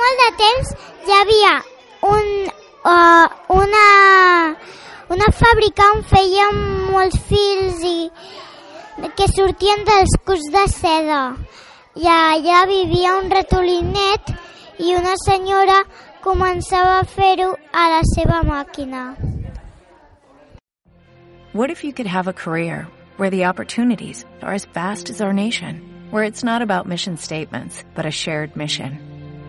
molt de temps hi havia un, uh, una, una fàbrica on feien molts fils i que sortien dels cucs de seda. I allà vivia un ratolinet i una senyora començava a fer-ho a la seva màquina. What if you could have a career where the opportunities are as vast as our nation, where it's not about mission statements, but a shared mission?